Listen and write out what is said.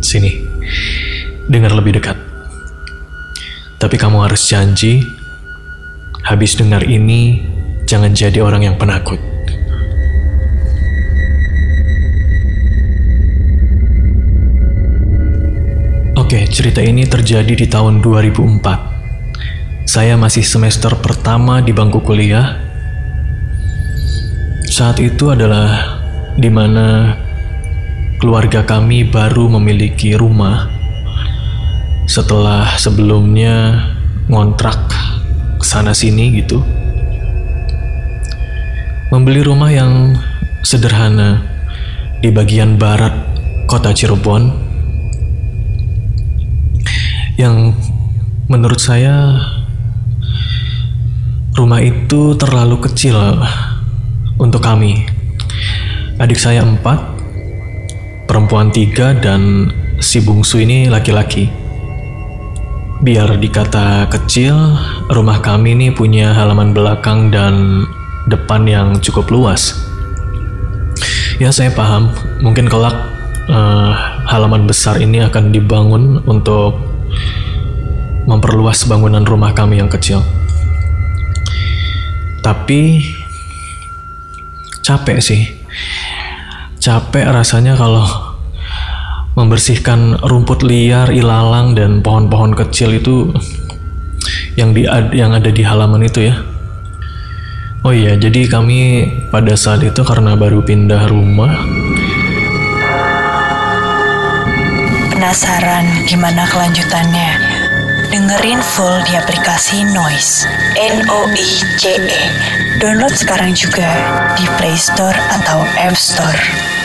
Sini, dengar lebih dekat. Tapi kamu harus janji, habis dengar ini, jangan jadi orang yang penakut. Oke, cerita ini terjadi di tahun 2004. Saya masih semester pertama di bangku kuliah. Saat itu adalah di mana keluarga kami baru memiliki rumah setelah sebelumnya ngontrak sana sini gitu. Membeli rumah yang sederhana di bagian barat kota Cirebon yang menurut saya rumah itu terlalu kecil untuk kami. Adik saya empat, perempuan tiga, dan si bungsu ini laki-laki. Biar dikata kecil, rumah kami ini punya halaman belakang dan depan yang cukup luas. Ya saya paham, mungkin kelak uh, halaman besar ini akan dibangun untuk memperluas bangunan rumah kami yang kecil. Tapi capek sih. Capek rasanya kalau membersihkan rumput liar, ilalang dan pohon-pohon kecil itu yang di yang ada di halaman itu ya. Oh iya, jadi kami pada saat itu karena baru pindah rumah. Penasaran gimana kelanjutannya? Dengerin full di aplikasi Noise. N-O-I-C-E. Download sekarang juga di Play Store atau App Store.